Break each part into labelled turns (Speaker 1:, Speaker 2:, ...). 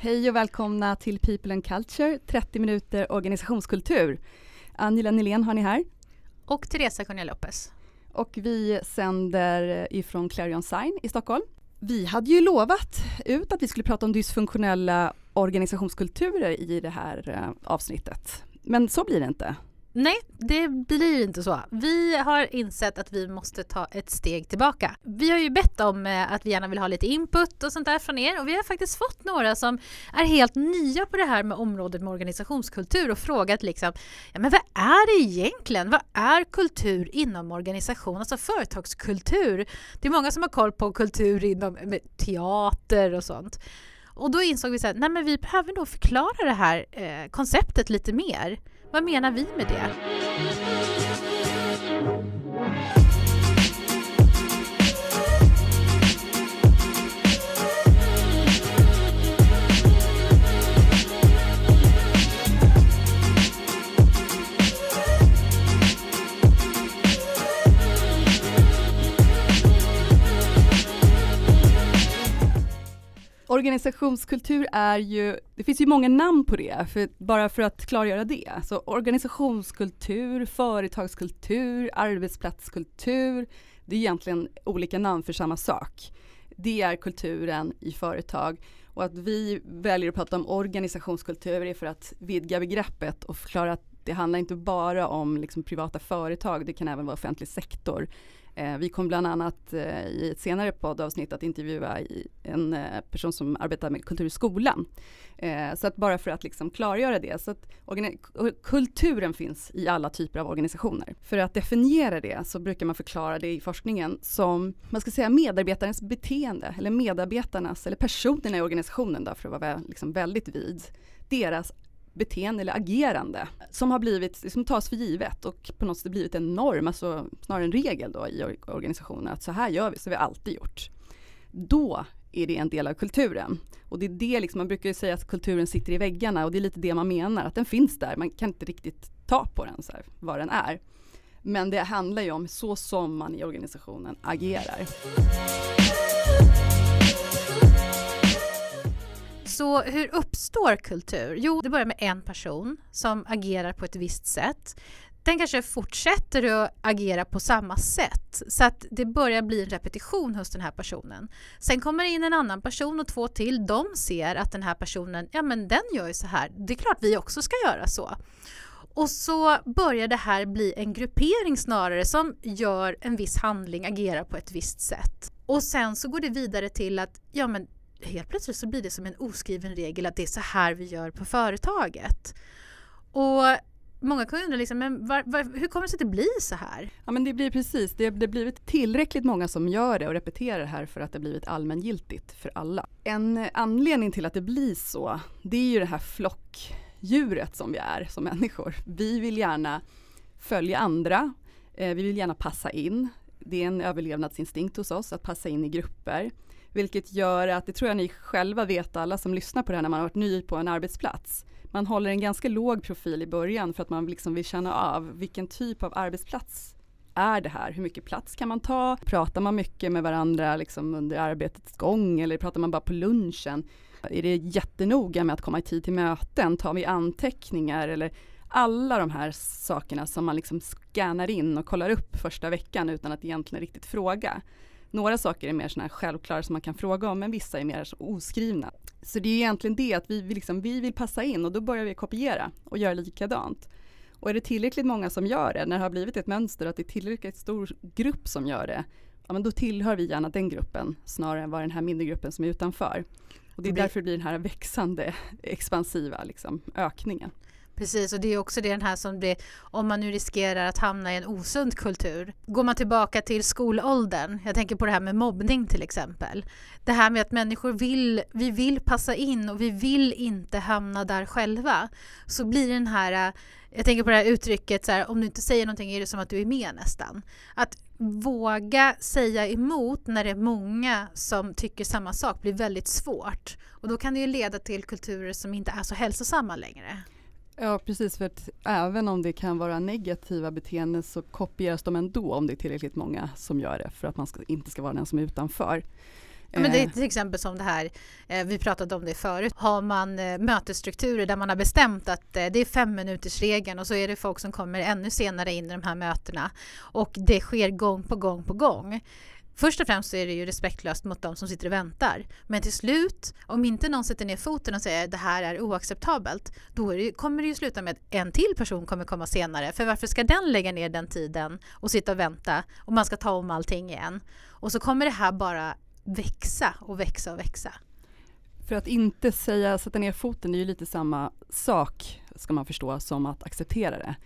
Speaker 1: Hej och välkomna till People and Culture, 30 minuter organisationskultur. Angela Nylén har ni här.
Speaker 2: Och Teresa Cunha Lopez.
Speaker 1: Och vi sänder ifrån Clarion Sign i Stockholm. Vi hade ju lovat ut att vi skulle prata om dysfunktionella organisationskulturer i det här eh, avsnittet. Men så blir det inte.
Speaker 2: Nej, det blir inte så. Vi har insett att vi måste ta ett steg tillbaka. Vi har ju bett om eh, att vi gärna vill ha lite input och sånt där från er och vi har faktiskt fått några som är helt nya på det här med området med organisationskultur och frågat liksom, ja men vad är det egentligen? Vad är kultur inom organisation, alltså företagskultur? Det är många som har koll på kultur inom teater och sånt. Och då insåg vi att vi behöver nog förklara det här eh, konceptet lite mer. Vad menar vi med det?
Speaker 1: Organisationskultur är ju, det finns ju många namn på det, för, bara för att klargöra det. Så organisationskultur, företagskultur, arbetsplatskultur, det är egentligen olika namn för samma sak. Det är kulturen i företag och att vi väljer att prata om organisationskultur är för att vidga begreppet och förklara att det handlar inte bara om liksom privata företag, det kan även vara offentlig sektor. Eh, vi kommer bland annat eh, i ett senare poddavsnitt att intervjua en eh, person som arbetar med kultur i skolan. Så att bara för att liksom klargöra det, så att kulturen finns i alla typer av organisationer. För att definiera det så brukar man förklara det i forskningen som, man ska säga medarbetarens beteende, eller medarbetarnas, eller personerna i organisationen då, för att vara liksom väldigt vid, deras beteende eller agerande som har blivit, som tas för givet och på något sätt blivit en norm, alltså snarare en regel då i organisationen att så här gör vi, så har vi alltid gjort. Då är det en del av kulturen. Och det är det liksom, man brukar ju säga att kulturen sitter i väggarna och det är lite det man menar, att den finns där, man kan inte riktigt ta på den så här, vad den är. Men det handlar ju om så som man i organisationen agerar.
Speaker 2: Så hur uppstår kultur? Jo, det börjar med en person som agerar på ett visst sätt. Den kanske fortsätter att agera på samma sätt så att det börjar bli en repetition hos den här personen. Sen kommer det in en annan person och två till. De ser att den här personen, ja men den gör ju så här. Det är klart vi också ska göra så. Och så börjar det här bli en gruppering snarare som gör en viss handling, agerar på ett visst sätt. Och sen så går det vidare till att ja men helt plötsligt så blir det som en oskriven regel att det är så här vi gör på företaget. Och Många kan undra liksom, men var, var, hur kommer det sig att det blir så här?
Speaker 1: Ja men det blir precis, det har blivit tillräckligt många som gör det och repeterar det här för att det blivit allmängiltigt för alla. En anledning till att det blir så, det är ju det här flockdjuret som vi är som människor. Vi vill gärna följa andra, eh, vi vill gärna passa in. Det är en överlevnadsinstinkt hos oss att passa in i grupper. Vilket gör att, det tror jag ni själva vet alla som lyssnar på det här när man har varit ny på en arbetsplats. Man håller en ganska låg profil i början för att man liksom vill känna av vilken typ av arbetsplats är det här? Hur mycket plats kan man ta? Pratar man mycket med varandra liksom under arbetets gång eller pratar man bara på lunchen? Är det jättenoga med att komma i tid till möten? Tar vi anteckningar? Eller alla de här sakerna som man liksom scannar in och kollar upp första veckan utan att egentligen riktigt fråga. Några saker är mer här självklara som man kan fråga om, men vissa är mer oskrivna. Så det är egentligen det att vi, liksom, vi vill passa in och då börjar vi kopiera och göra likadant. Och är det tillräckligt många som gör det, när det har blivit ett mönster, att det är tillräckligt stor grupp som gör det, ja men då tillhör vi gärna den gruppen snarare än vad den här mindre gruppen som är utanför. Och det är därför det blir den här växande, expansiva liksom, ökningen.
Speaker 2: Precis, och det är också det den här som blir, om man nu riskerar att hamna i en osund kultur. Går man tillbaka till skolåldern, jag tänker på det här med mobbning till exempel. Det här med att människor vill, vi vill passa in och vi vill inte hamna där själva. Så blir den här, jag tänker på det här uttrycket, så här, om du inte säger någonting är det som att du är med nästan. Att våga säga emot när det är många som tycker samma sak blir väldigt svårt. Och då kan det ju leda till kulturer som inte är så hälsosamma längre.
Speaker 1: Ja precis, för att även om det kan vara negativa beteenden så kopieras de ändå om det är tillräckligt många som gör det för att man ska, inte ska vara den som är utanför.
Speaker 2: Ja, men det är till exempel som det här, eh, vi pratade om det förut, har man eh, mötesstrukturer där man har bestämt att eh, det är fem minuters regeln och så är det folk som kommer ännu senare in i de här mötena och det sker gång på gång på gång. Först och främst så är det ju respektlöst mot de som sitter och väntar. Men till slut, om inte någon sätter ner foten och säger det här är oacceptabelt, då är det, kommer det ju sluta med att en till person kommer komma senare. För varför ska den lägga ner den tiden och sitta och vänta och man ska ta om allting igen? Och så kommer det här bara växa och växa och växa.
Speaker 1: För att inte säga sätta ner foten det är ju lite samma sak, ska man förstå, som att acceptera det.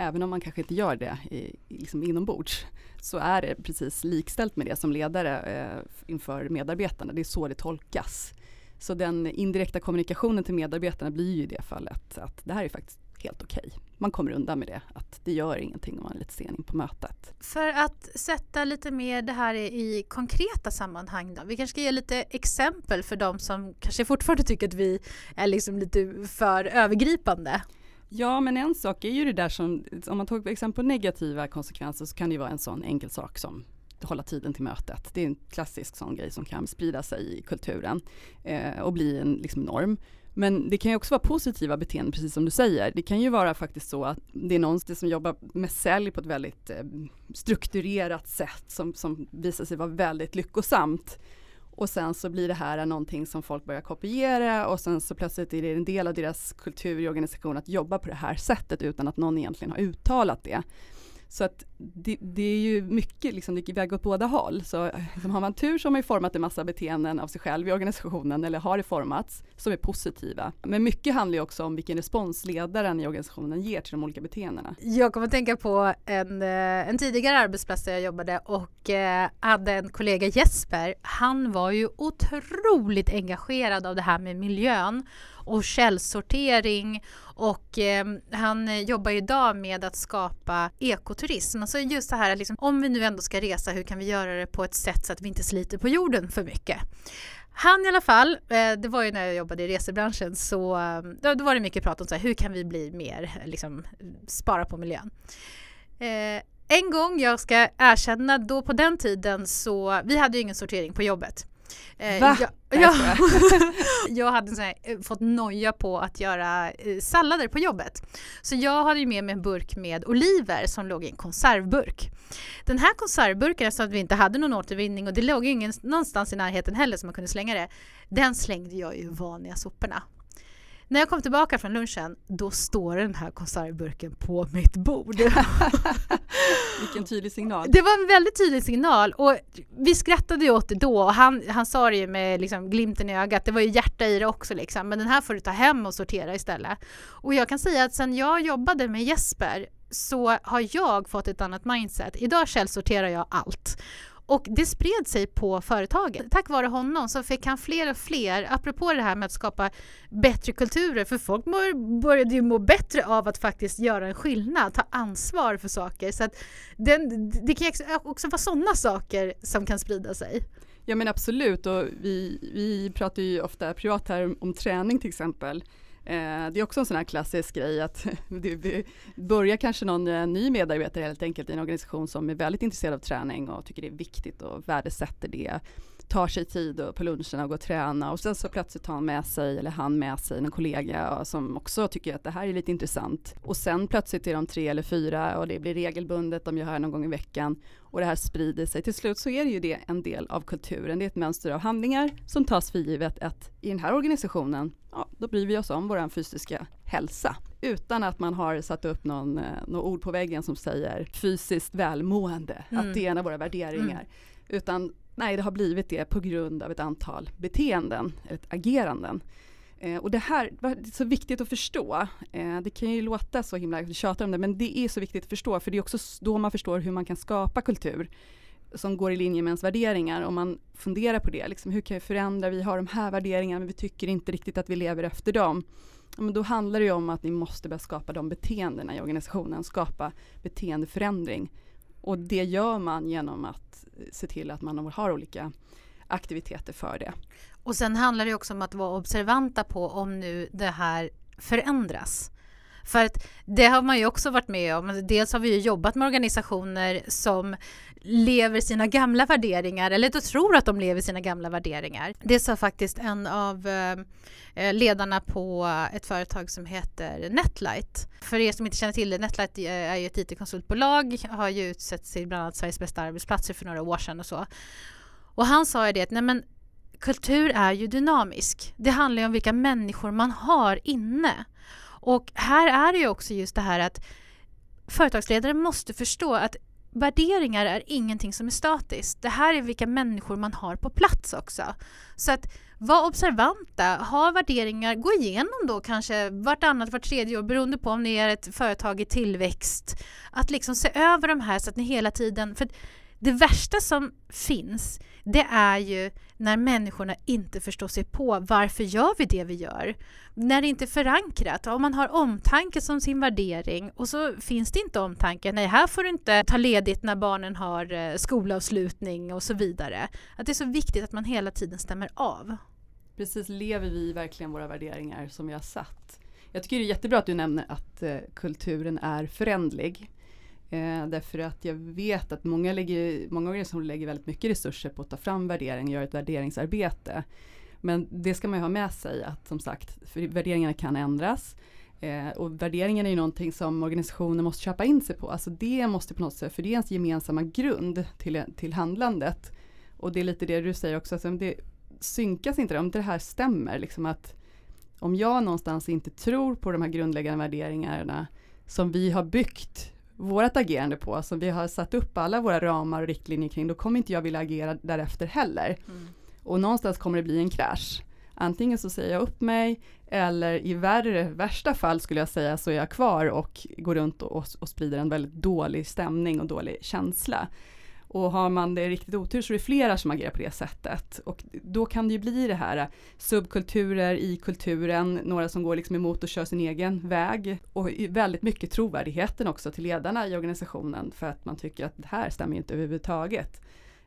Speaker 1: Även om man kanske inte gör det i, liksom inombords, så är det precis likställt med det som ledare eh, inför medarbetarna. Det är så det tolkas. Så den indirekta kommunikationen till medarbetarna blir ju i det fallet att det här är faktiskt helt okej. Okay. Man kommer undan med det, att det gör ingenting om man är lite sen in på mötet.
Speaker 2: För att sätta lite mer det här i konkreta sammanhang då. Vi kanske ska ge lite exempel för de som kanske fortfarande tycker att vi är liksom lite för övergripande.
Speaker 1: Ja, men en sak är ju det där som, om man tar exempel på negativa konsekvenser så kan det ju vara en sån enkel sak som hålla tiden till mötet. Det är en klassisk sån grej som kan sprida sig i kulturen eh, och bli en liksom, norm. Men det kan ju också vara positiva beteenden, precis som du säger. Det kan ju vara faktiskt så att det är någon som jobbar med sälj på ett väldigt eh, strukturerat sätt som, som visar sig vara väldigt lyckosamt. Och sen så blir det här någonting som folk börjar kopiera och sen så plötsligt är det en del av deras kultur i organisationen att jobba på det här sättet utan att någon egentligen har uttalat det. Så att det, det, är ju mycket, liksom, det gick iväg åt båda håll. Så liksom, har man tur så har man ju format en massa beteenden av sig själv i organisationen eller har det formats som är positiva. Men mycket handlar ju också om vilken respons ledaren i organisationen ger till de olika beteendena.
Speaker 2: Jag kommer att tänka på en, eh, en tidigare arbetsplats där jag jobbade och eh, hade en kollega Jesper. Han var ju otroligt engagerad av det här med miljön och källsortering och eh, han jobbar idag med att skapa ekoturism. Alltså just det här liksom, om vi nu ändå ska resa, hur kan vi göra det på ett sätt så att vi inte sliter på jorden för mycket? Han i alla fall, eh, det var ju när jag jobbade i resebranschen, så eh, då var det mycket prat om så här, hur kan vi bli mer, eh, liksom spara på miljön. Eh, en gång, jag ska erkänna, då på den tiden så, vi hade ju ingen sortering på jobbet.
Speaker 1: Eh, Va? Jag,
Speaker 2: ja, jag hade här, eh, fått noja på att göra eh, sallader på jobbet. Så jag hade med mig en burk med oliver som låg i en konservburk. Den här konservburken, så att vi inte hade någon återvinning och det låg ingen någonstans i närheten heller som man kunde slänga det. Den slängde jag ju vanliga soporna. När jag kom tillbaka från lunchen, då står den här konservburken på mitt bord.
Speaker 1: Tydlig signal.
Speaker 2: Det var en väldigt tydlig signal och vi skrattade ju åt det då och han, han sa det ju med liksom glimten i ögat, det var ju hjärta i det också liksom, men den här får du ta hem och sortera istället. Och jag kan säga att sen jag jobbade med Jesper så har jag fått ett annat mindset. Idag källsorterar jag allt. Och det spred sig på företaget. Tack vare honom så fick han fler och fler, apropå det här med att skapa bättre kulturer, för folk började ju må bättre av att faktiskt göra en skillnad, ta ansvar för saker. Så att den, det kan också vara sådana saker som kan sprida sig.
Speaker 1: Ja men absolut och vi, vi pratar ju ofta privat här om träning till exempel. Eh, det är också en sån här klassisk grej att det börjar kanske någon eh, ny medarbetare helt enkelt i en organisation som är väldigt intresserad av träning och tycker det är viktigt och värdesätter det tar sig tid på lunchen och går och träna och sen så plötsligt tar han med sig, eller han med sig, en kollega som också tycker att det här är lite intressant. Och sen plötsligt är de tre eller fyra och det blir regelbundet, de gör här någon gång i veckan och det här sprider sig. Till slut så är det ju det en del av kulturen, det är ett mönster av handlingar som tas för givet att i den här organisationen, ja, då bryr vi oss om vår fysiska hälsa utan att man har satt upp någon, eh, någon ord på väggen som säger fysiskt välmående, mm. att det är en av våra värderingar. Mm. Utan Nej, det har blivit det på grund av ett antal beteenden, ett ageranden. Eh, och det här är så viktigt att förstå. Eh, det kan ju låta så himla, vi tjatar om det, men det är så viktigt att förstå, för det är också då man förstår hur man kan skapa kultur som går i linje med ens värderingar. Om man funderar på det, liksom, hur kan vi förändra, vi har de här värderingarna, men vi tycker inte riktigt att vi lever efter dem. Ja, men då handlar det ju om att ni måste börja skapa de beteendena i organisationen, skapa beteendeförändring. Och det gör man genom att se till att man har olika aktiviteter för det.
Speaker 2: Och sen handlar det också om att vara observanta på om nu det här förändras. För att det har man ju också varit med om. Alltså, dels har vi ju jobbat med organisationer som lever sina gamla värderingar, eller då tror att de lever sina gamla värderingar. Det sa faktiskt en av eh, eh, ledarna på ett företag som heter Netlight. För er som inte känner till det, Netlight eh, är ju ett IT-konsultbolag, har ju utsett till bland annat Sveriges bästa arbetsplatser för några år sedan och så. Och han sa ju det att nej men kultur är ju dynamisk. Det handlar ju om vilka människor man har inne. Och här är det ju också just det här att företagsledare måste förstå att värderingar är ingenting som är statiskt. Det här är vilka människor man har på plats också. Så att var observanta, ha värderingar, gå igenom då kanske vartannat, vart tredje år beroende på om ni är ett företag i tillväxt. Att liksom se över de här så att ni hela tiden, för det värsta som finns det är ju när människorna inte förstår sig på varför gör vi det vi gör. När det inte är förankrat, om man har omtanke som sin värdering och så finns det inte omtanke, nej här får du inte ta ledigt när barnen har eh, skolavslutning och så vidare. Att det är så viktigt att man hela tiden stämmer av.
Speaker 1: Precis, lever vi verkligen våra värderingar som vi har satt? Jag tycker det är jättebra att du nämner att eh, kulturen är förändlig. Eh, därför att jag vet att många, lägger, många organisationer lägger väldigt mycket resurser på att ta fram värdering och göra ett värderingsarbete. Men det ska man ju ha med sig att som sagt, för värderingarna kan ändras. Eh, och värderingen är ju någonting som organisationer måste köpa in sig på. Alltså det måste på något sätt, för det är ens gemensamma grund till, till handlandet. Och det är lite det du säger också, alltså det synkas inte, om det här stämmer, liksom att om jag någonstans inte tror på de här grundläggande värderingarna som vi har byggt vårt agerande på, som vi har satt upp alla våra ramar och riktlinjer kring, då kommer inte jag vilja agera därefter heller. Mm. Och någonstans kommer det bli en krasch. Antingen så säger jag upp mig eller i värre, värsta fall skulle jag säga så är jag kvar och går runt och, och sprider en väldigt dålig stämning och dålig känsla. Och har man det riktigt otur så är det flera som agerar på det sättet. Och då kan det ju bli det här eh, subkulturer i kulturen, några som går liksom emot och kör sin egen väg. Och väldigt mycket trovärdigheten också till ledarna i organisationen för att man tycker att det här stämmer inte överhuvudtaget.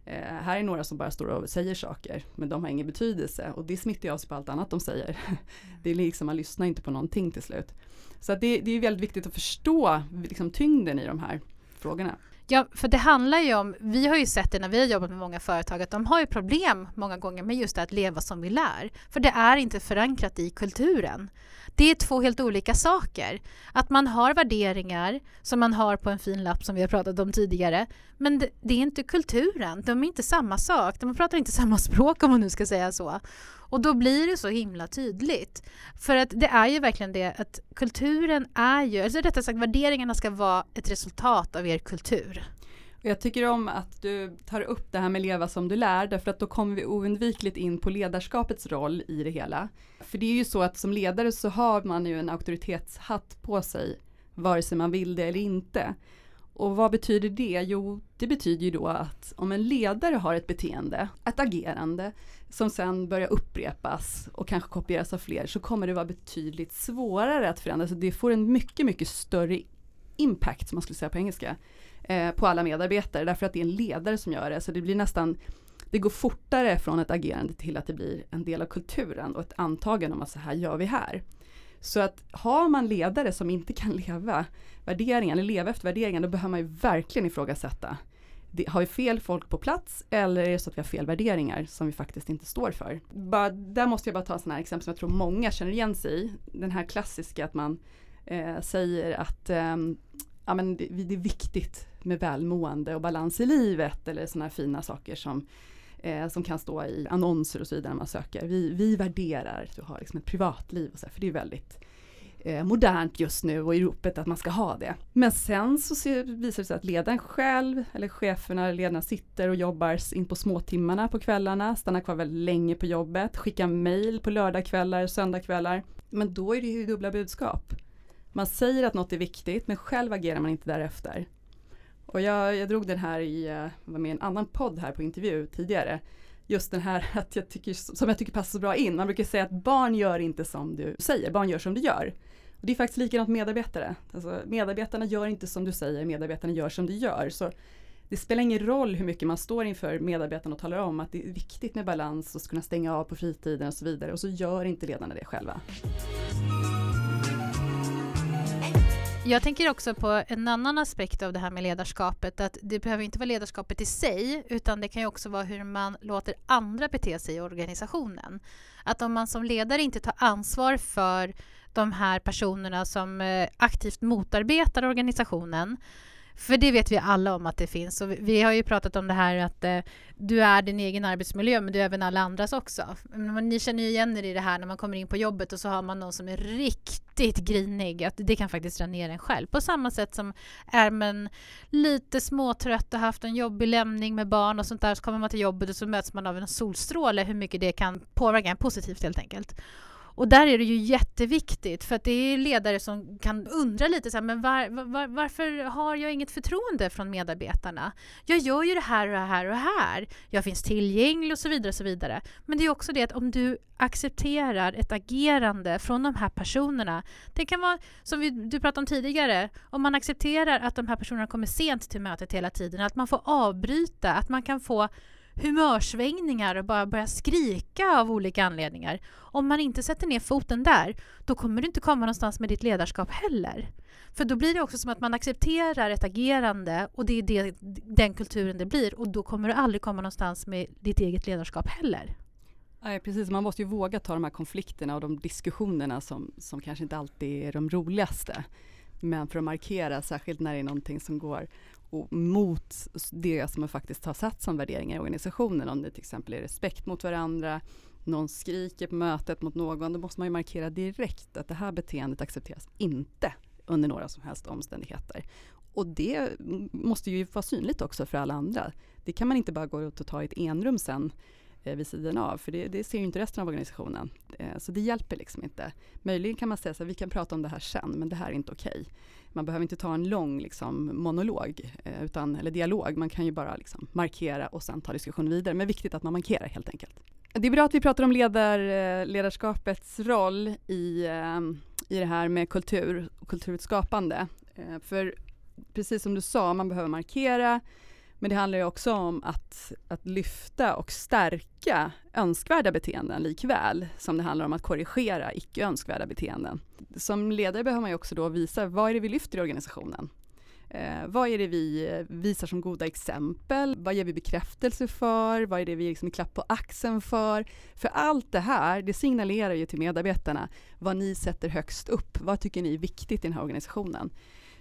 Speaker 1: Eh, här är några som bara står och säger saker men de har ingen betydelse och det smittar ju av sig på allt annat de säger. Det är liksom, man lyssnar inte på någonting till slut. Så det, det, är väldigt viktigt att förstå liksom, tyngden i de här frågorna.
Speaker 2: Ja, för det handlar ju om, vi har ju sett det när vi har jobbat med många företag, att de har ju problem många gånger med just det att leva som vi lär. För det är inte förankrat i kulturen. Det är två helt olika saker. Att man har värderingar som man har på en fin lapp som vi har pratat om tidigare. Men det, det är inte kulturen, de är inte samma sak. De pratar inte samma språk om man nu ska säga så. Och då blir det så himla tydligt. För att det är ju verkligen det att kulturen är ju, eller rättare sagt värderingarna ska vara ett resultat av er kultur.
Speaker 1: Jag tycker om att du tar upp det här med leva som du lär därför att då kommer vi oundvikligt in på ledarskapets roll i det hela. För det är ju så att som ledare så har man ju en auktoritetshatt på sig vare sig man vill det eller inte. Och vad betyder det? Jo, det betyder ju då att om en ledare har ett beteende, ett agerande som sen börjar upprepas och kanske kopieras av fler så kommer det vara betydligt svårare att förändra. Så det får en mycket, mycket större impact, som man skulle säga på engelska, eh, på alla medarbetare därför att det är en ledare som gör det. Så det blir nästan det går fortare från ett agerande till att det blir en del av kulturen och ett antagande om att så här gör vi här. Så att har man ledare som inte kan leva värderingen, eller leva efter värderingar, då behöver man ju verkligen ifrågasätta. Det, har vi fel folk på plats eller är det så att vi har fel värderingar som vi faktiskt inte står för? Bara, där måste jag bara ta sådana här exempel som jag tror många känner igen sig i. Den här klassiska att man eh, säger att eh, ja, men det, det, är viktigt med välmående och balans i livet eller sådana fina saker som eh, som kan stå i annonser och så vidare när man söker. Vi, vi värderar att du har liksom ett privatliv och så, för det är väldigt eh, modernt just nu och i ropet att man ska ha det. Men sen så ser, visar det sig att ledaren själv eller cheferna, ledarna sitter och jobbar in på småtimmarna på kvällarna, stannar kvar väldigt länge på jobbet, skickar mail på lördagkvällar, söndagkvällar. Men då är det ju dubbla budskap. Man säger att något är viktigt men själv agerar man inte därefter. Och jag, jag drog den här i, eh, var med i en annan podd här på intervju tidigare. Just den här att jag tycker, som jag tycker passar så bra in. Man brukar säga att barn gör inte som du säger, barn gör som du gör. Och det är faktiskt likadant med medarbetare. Alltså, medarbetarna gör inte som du säger, medarbetarna gör som du gör. Så det spelar ingen roll hur mycket man står inför medarbetarna och talar om att det är viktigt med balans och kunna stänga av på fritiden och så vidare. Och så gör inte ledarna det själva.
Speaker 2: Jag tänker också på en annan aspekt av det här med ledarskapet. Att det behöver inte vara ledarskapet i sig utan det kan ju också vara hur man låter andra bete sig i organisationen. Att om man som ledare inte tar ansvar för de här personerna som eh, aktivt motarbetar organisationen för det vet vi alla om att det finns. Och vi har ju pratat om det här att eh, du är din egen arbetsmiljö men du är även alla andras också. Men ni känner ju igen er i det här när man kommer in på jobbet och så har man någon som är riktigt grinig. Att det kan faktiskt dra ner en själv. På samma sätt som är man lite småtrött och haft en jobbig lämning med barn och sånt där så kommer man till jobbet och så möts man av en solstråle hur mycket det kan påverka en positivt helt enkelt. Och där är det ju jätteviktigt för att det är ledare som kan undra lite så här, men var, var, varför har jag inget förtroende från medarbetarna? Jag gör ju det här och det här och det här. Jag finns tillgänglig och så vidare och så vidare. Men det är också det att om du accepterar ett agerande från de här personerna. Det kan vara som vi, du pratade om tidigare. Om man accepterar att de här personerna kommer sent till mötet hela tiden. Att man får avbryta, att man kan få humörsvängningar och bara börja skrika av olika anledningar. Om man inte sätter ner foten där, då kommer du inte komma någonstans med ditt ledarskap heller. För då blir det också som att man accepterar ett agerande och det är det, den kulturen det blir och då kommer du aldrig komma någonstans med ditt eget ledarskap heller.
Speaker 1: Nej, precis, man måste ju våga ta de här konflikterna och de diskussionerna som, som kanske inte alltid är de roligaste. Men för att markera, särskilt när det är någonting som går mot det som man faktiskt har satt som värderingar i organisationen. Om det till exempel är respekt mot varandra, någon skriker på mötet mot någon, då måste man ju markera direkt att det här beteendet accepteras inte under några som helst omständigheter. Och det måste ju vara synligt också för alla andra. Det kan man inte bara gå ut och ta i ett enrum sen eh, vid sidan av, för det, det ser ju inte resten av organisationen. Eh, så det hjälper liksom inte. Möjligen kan man säga så här, vi kan prata om det här sen, men det här är inte okej. Okay man behöver inte ta en lång liksom, monolog eh, utan, eller dialog. Man kan ju bara liksom, markera och sen ta diskussionen vidare. Men viktigt att man markerar helt enkelt. Det är bra att vi pratar om ledar, eh, ledarskapets roll i, eh, i det här med kultur och kulturskapande. Eh, för precis som du sa, man behöver markera men det handlar ju också om att, att lyfta och stärka önskvärda beteenden likväl som det handlar om att korrigera icke önskvärda beteenden. Som ledare behöver man ju också då visa vad är det vi lyfter i organisationen? Eh, vad är det vi eh, visar som goda exempel? Vad ger vi bekräftelse för? Vad är det vi liksom klapp på axeln för? För allt det här, det signalerar ju till medarbetarna vad ni sätter högst upp. Vad tycker ni är viktigt i den här organisationen?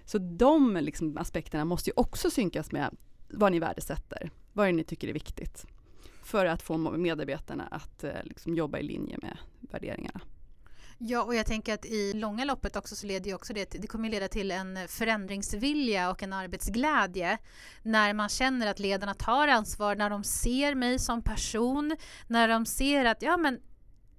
Speaker 1: Så de liksom aspekterna måste ju också synkas med vad ni värdesätter, vad är ni tycker är viktigt. För att få medarbetarna att eh, liksom, jobba i linje med värderingarna.
Speaker 2: Ja, och jag tänker att i långa loppet också så leder ju också det, det kommer leda till en förändringsvilja och en arbetsglädje när man känner att ledarna tar ansvar, när de ser mig som person, när de ser att ja men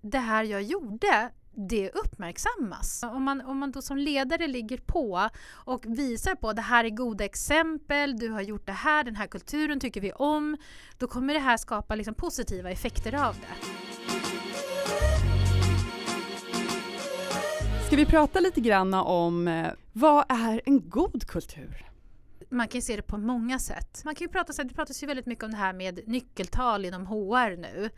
Speaker 2: det här jag gjorde det uppmärksammas. Om man, om man då som ledare ligger på och visar på att det här är goda exempel, du har gjort det här, den här kulturen tycker vi om, då kommer det här skapa liksom positiva effekter av det.
Speaker 1: Ska vi prata lite grann om eh, vad är en god kultur?
Speaker 2: Man kan se det på många sätt. Man kan ju prata, det pratas ju väldigt mycket om det här med nyckeltal inom HR nu.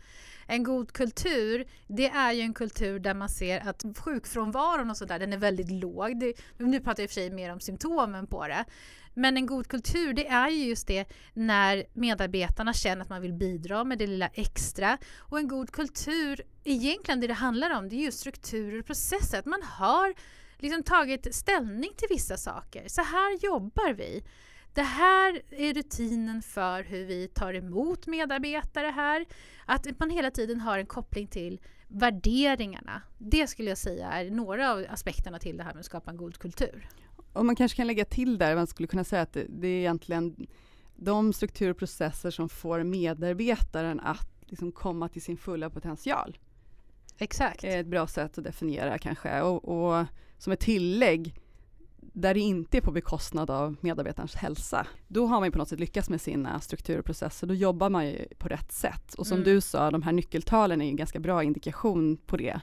Speaker 2: En god kultur, det är ju en kultur där man ser att sjukfrånvaron och sådär, den är väldigt låg. Det, nu pratar jag i och för sig mer om symptomen på det. Men en god kultur, det är ju just det när medarbetarna känner att man vill bidra med det lilla extra. Och en god kultur, egentligen det det handlar om, det är ju strukturer och processer. Att man har liksom tagit ställning till vissa saker. Så här jobbar vi. Det här är rutinen för hur vi tar emot medarbetare här. Att man hela tiden har en koppling till värderingarna. Det skulle jag säga är några av aspekterna till det här med att skapa en god kultur.
Speaker 1: Och man kanske kan lägga till där, man skulle kunna säga att det, är egentligen de strukturer och processer som får medarbetaren att liksom komma till sin fulla potential.
Speaker 2: Exakt.
Speaker 1: Ett bra sätt att definiera kanske. Och, och som ett tillägg där det inte är på bekostnad av medarbetarens hälsa, då har man på något sätt lyckats med sina strukturer och processer. Då jobbar man ju på rätt sätt. Och som mm. du sa, de här nyckeltalen är en ganska bra indikation på det.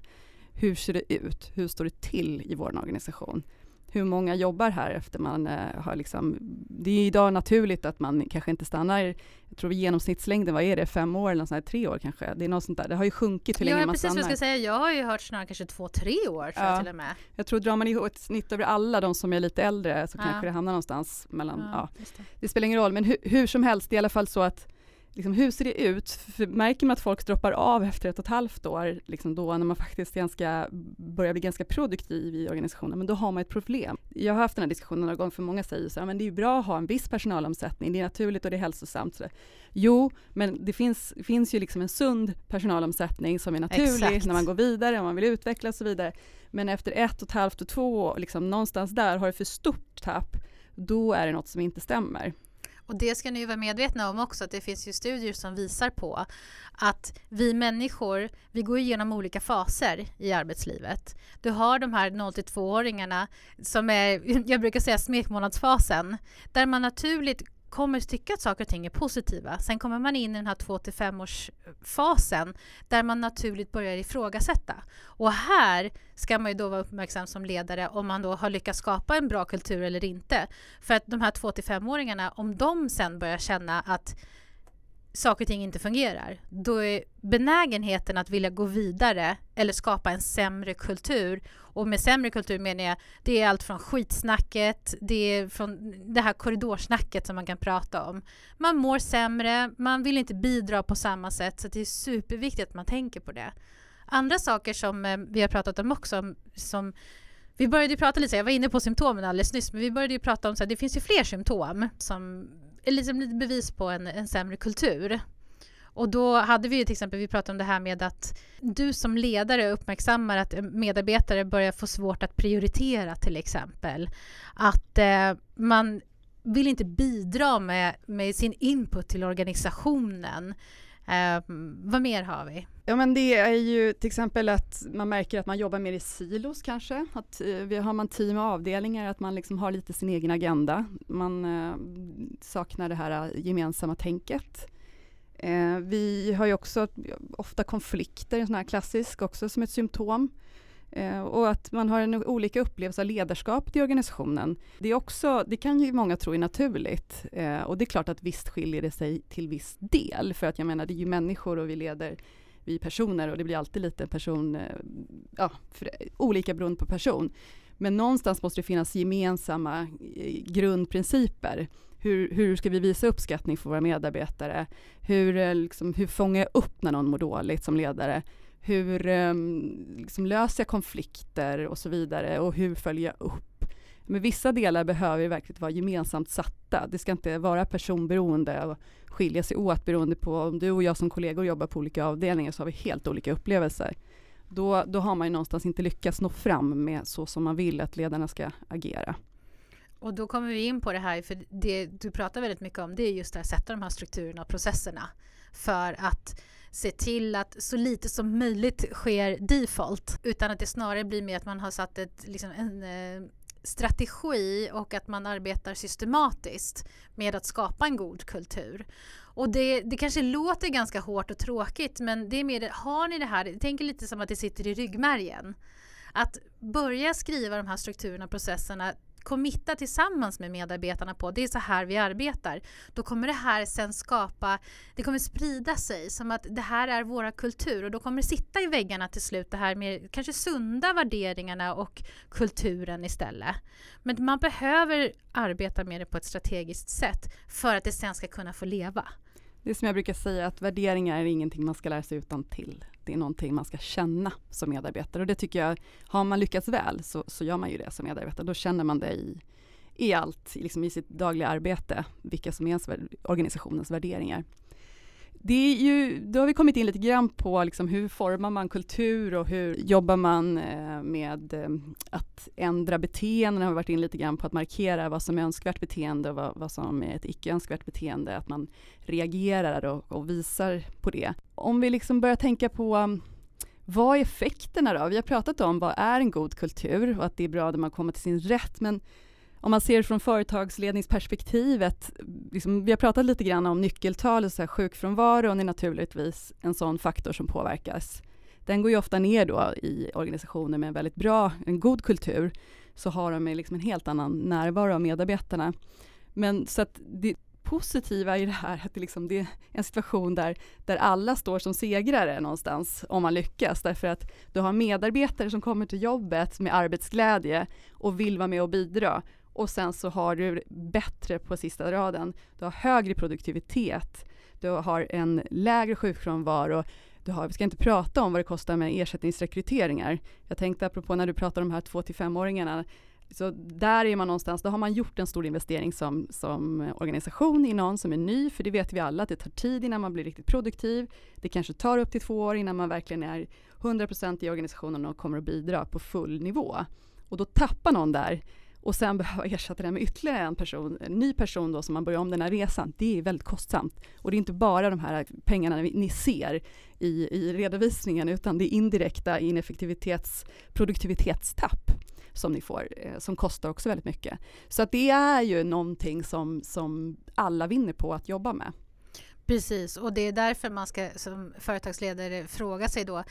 Speaker 1: Hur ser det ut? Hur står det till i vår organisation? Hur många jobbar här efter man eh, har liksom, det är idag naturligt att man kanske inte stannar, jag tror genomsnittslängden, vad är det, fem år eller sånt tre år kanske? Det är något sånt där, det har ju sjunkit hur länge
Speaker 2: ja,
Speaker 1: man
Speaker 2: precis
Speaker 1: stannar.
Speaker 2: Vad jag, ska säga. jag har ju hört snarare kanske två, tre år tror
Speaker 1: ja.
Speaker 2: jag till och med.
Speaker 1: Jag tror drar man ihop ett snitt över alla de som är lite äldre så
Speaker 2: Ja.
Speaker 1: kanske det hamnar någonstans mellan, ja,
Speaker 2: Ja, det.
Speaker 1: det spelar ingen roll, men hu hur som helst, det är i alla fall så att liksom, hur ser det ut? För märker man att folk droppar av efter ett och ett halvt år, liksom då när man faktiskt ganska, börjar bli ganska produktiv i organisationen, men då har man ett problem. Jag har haft den här diskussionen några gånger, för många säger så här, men det är ju bra att ha en viss personalomsättning, det är naturligt och det är hälsosamt. Så. Jo, men det finns, finns ju liksom en sund personalomsättning som är naturlig
Speaker 2: Exakt.
Speaker 1: när man går vidare, om man vill utveckla och så vidare. Men efter ett och ett halvt och två liksom någonstans där, har det för stort tapp, då är det något som inte stämmer.
Speaker 2: Och det ska ni ju vara medvetna om också att det finns ju studier som visar på att vi människor, vi går igenom olika faser i arbetslivet. Du har de här 0 till 2-åringarna som är, jag brukar säga smekmånadsfasen, där man naturligt kommer tycka att saker och ting är positiva. Sen kommer man in i den här 2 till 5 eh, där man naturligt börjar ifrågasätta. Och här ska man ju då vara uppmärksam som ledare om man då har lyckats skapa en bra kultur eller inte. För att de här 2 till 5-åringarna, om de sen börjar känna att saker och ting inte fungerar, då är benägenheten att vilja gå vidare eller skapa en sämre kultur. Och med sämre kultur menar jag, det är allt från skitsnacket, det är från det här korridorsnacket som man kan prata om. Man mår sämre, man vill inte bidra på samma sätt, så det är superviktigt att man tänker på det. Andra saker som eh, vi har pratat om också, som vi började ju prata lite, jag var inne på symptomen alldeles nyss, men vi började ju prata om att det finns ju fler symptom som är liksom lite bevis på en, en sämre kultur. Och då hade vi ju till exempel, vi pratade om det här med att du som ledare uppmärksammar att medarbetare börjar få svårt att prioritera till exempel. Att eh, man vill inte bidra med, med sin input till organisationen. Eh, vad mer har vi?
Speaker 1: Ja men det är ju till exempel att man märker att man jobbar mer i silos kanske. Att eh, vi har man team och avdelningar, att man liksom har lite sin egen agenda. Man eh, saknar det här eh, gemensamma tänket. Eh, vi har ju också ofta konflikter, en sån här klassisk också som ett symptom. Eh, och att man har en olika upplevelse av ledarskapet i organisationen. Det, är också, det kan ju många tro är naturligt. Eh, och det är klart att visst skiljer det sig till viss del. För att jag menar, det är ju människor och vi leder vi är personer och det blir alltid lite person, eh, ja, för, olika beroende på person. Men någonstans måste det finnas gemensamma eh, grundprinciper. Hur, hur ska vi visa uppskattning för våra medarbetare? Hur, eh, liksom, hur fångar jag upp när någon mår dåligt som ledare? Hur ehm, liksom löser jag konflikter och så vidare och hur följer jag upp? Men vissa delar behöver verkligen vara gemensamt satta. Det ska inte vara personberoende och skilja sig åt beroende på om du och jag som kollegor jobbar på olika avdelningar så har vi helt olika upplevelser. Då, då har man ju någonstans inte lyckats nå fram med så som man vill att ledarna ska agera.
Speaker 2: Och då kommer vi in på det här, för det du pratar väldigt mycket om det är just det här, sätta de här strukturerna och processerna för att se till att så lite som möjligt sker default utan att det snarare blir mer att man har satt ett, liksom en eh, strategi och att man arbetar systematiskt med att skapa en god kultur. Och det, det kanske låter ganska hårt och tråkigt men det är mer, har ni det här, tänk lite som att det sitter i ryggmärgen. Att börja skriva de här strukturerna och processerna committa tillsammans med medarbetarna på det är så här vi arbetar. Då kommer det här sen skapa, det kommer sprida sig som att det här är våra kultur och då kommer det sitta i väggarna till slut det här med kanske sunda värderingarna och kulturen istället. Men man behöver arbeta med det på ett strategiskt sätt för att det sen ska kunna få leva.
Speaker 1: Det är som jag brukar säga att värderingar är ingenting man ska lära sig utan till. Det är någonting man ska känna som medarbetare och det tycker jag, har man lyckats väl så, så gör man ju det som medarbetare. Då känner man det i, i allt, liksom i sitt dagliga arbete, vilka som är ens, organisationens värderingar. Det är ju, då har vi kommit in lite grann på liksom hur formar man kultur och hur jobbar man eh, med eh, att ändra beteenden. har varit in lite grann på att markera vad som är önskvärt beteende och vad, vad som är ett icke önskvärt beteende. Att man reagerar och, och visar på det. Om vi liksom börjar tänka på um, vad är effekterna då? Vi har pratat om vad är en god kultur och att det är bra när man kommer till sin rätt. Men om man ser från företagsledningsperspektivet, liksom, vi har pratat lite grann om nyckeltal, och så här, sjukfrånvaron är naturligtvis en sån faktor som påverkas. Den går ju ofta ner då i organisationer med en väldigt bra, en god kultur. så har de liksom en helt annan närvaro av medarbetarna. Men så att det positiva i det här att det, liksom, det är en situation där, där alla står som segrare någonstans om man lyckas därför att du har medarbetare som kommer till jobbet med arbetsglädje och vill vara med och bidra och sen så har du bättre på sista raden. Du har högre produktivitet, du har en lägre sjukfrånvaro, du har, vi ska inte prata om vad det kostar med ersättningsrekryteringar. Jag tänkte apropå när du pratar om de här 2 till 5-åringarna, så där är man någonstans, då har man gjort en stor investering som, som organisation i någon som är ny, för det vet vi alla att det tar tid innan man blir riktigt produktiv. Det kanske tar upp till två år innan man verkligen är 100% i organisationen och kommer att bidra på full nivå. Och då tappar någon där och sen behöva ersätta det med ytterligare en person, en ny person då som man börjar om den här resan, det är väldigt kostsamt. Och det är inte bara de här pengarna ni ser i, i redovisningen, utan det är indirekta ineffektivitets, produktivitetstapp som ni får, eh, som kostar också väldigt mycket. Så att det är ju någonting som, som alla vinner på att jobba med.
Speaker 2: Precis, och det är därför man ska som företagsledare fråga sig då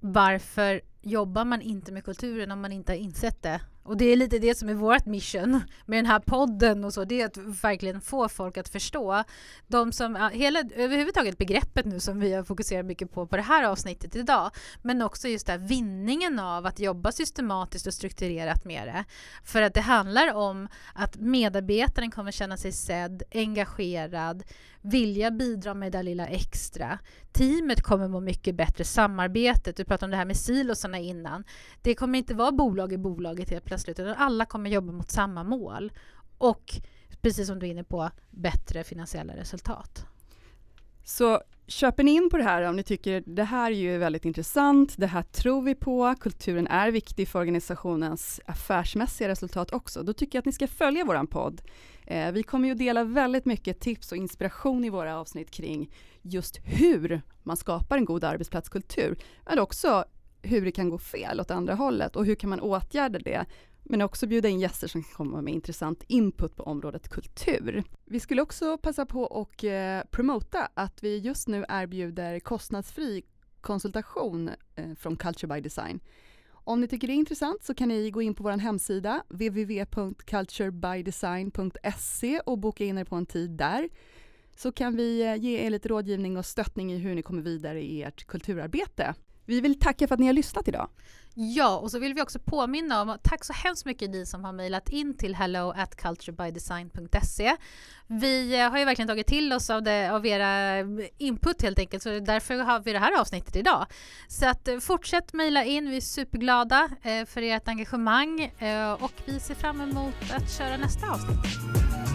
Speaker 2: varför jobbar man inte med kulturen om man inte har insett det? Och det är lite det som är vårt mission med den här podden och så, det är att verkligen få folk att förstå. De som, hela, överhuvudtaget begreppet nu som vi har fokuserat mycket på på det här avsnittet idag, men också just där vinningen av att jobba systematiskt och strukturerat med det. För att det handlar om att medarbetaren kommer känna sig sedd, engagerad, vilja bidra med det lilla extra. Teamet kommer må mycket bättre, samarbetet, du pratade om det här med silosarna innan. Det kommer inte vara bolag i bolaget helt plötsligt, utan alla kommer jobba mot samma mål. Och precis som du är inne på, bättre finansiella resultat.
Speaker 1: Så köper ni in på det här om ni tycker det här är ju väldigt intressant, det här tror vi på, kulturen är viktig för organisationens affärsmässiga resultat också, då tycker jag att ni ska följa våran podd. Eh, vi kommer ju dela väldigt mycket tips och inspiration i våra avsnitt kring just hur man skapar en god arbetsplatskultur, men också hur det kan gå fel åt andra hållet och hur kan man åtgärda det men också bjuda in gäster som kan komma med intressant input på området kultur. Vi skulle också passa på och eh, promota att vi just nu erbjuder kostnadsfri konsultation eh, från Culture by Design. Om ni tycker det är intressant så kan ni gå in på vår hemsida www.culturebydesign.se och boka in er på en tid där. Så kan vi eh, ge er lite rådgivning och stöttning i hur ni kommer vidare i ert kulturarbete. Vi vill tacka för att ni har lyssnat idag.
Speaker 2: Ja, och så vill vi också påminna om, tack så hemskt mycket ni som har mejlat in till hello at culturebydesign.se. Vi eh, har ju verkligen tagit till oss av, det, av era eh, input helt enkelt, så därför har vi det här avsnittet idag. Så att eh, fortsätt mejla in, vi är superglada för ert engagemang och vi ser fram emot att köra nästa avsnitt.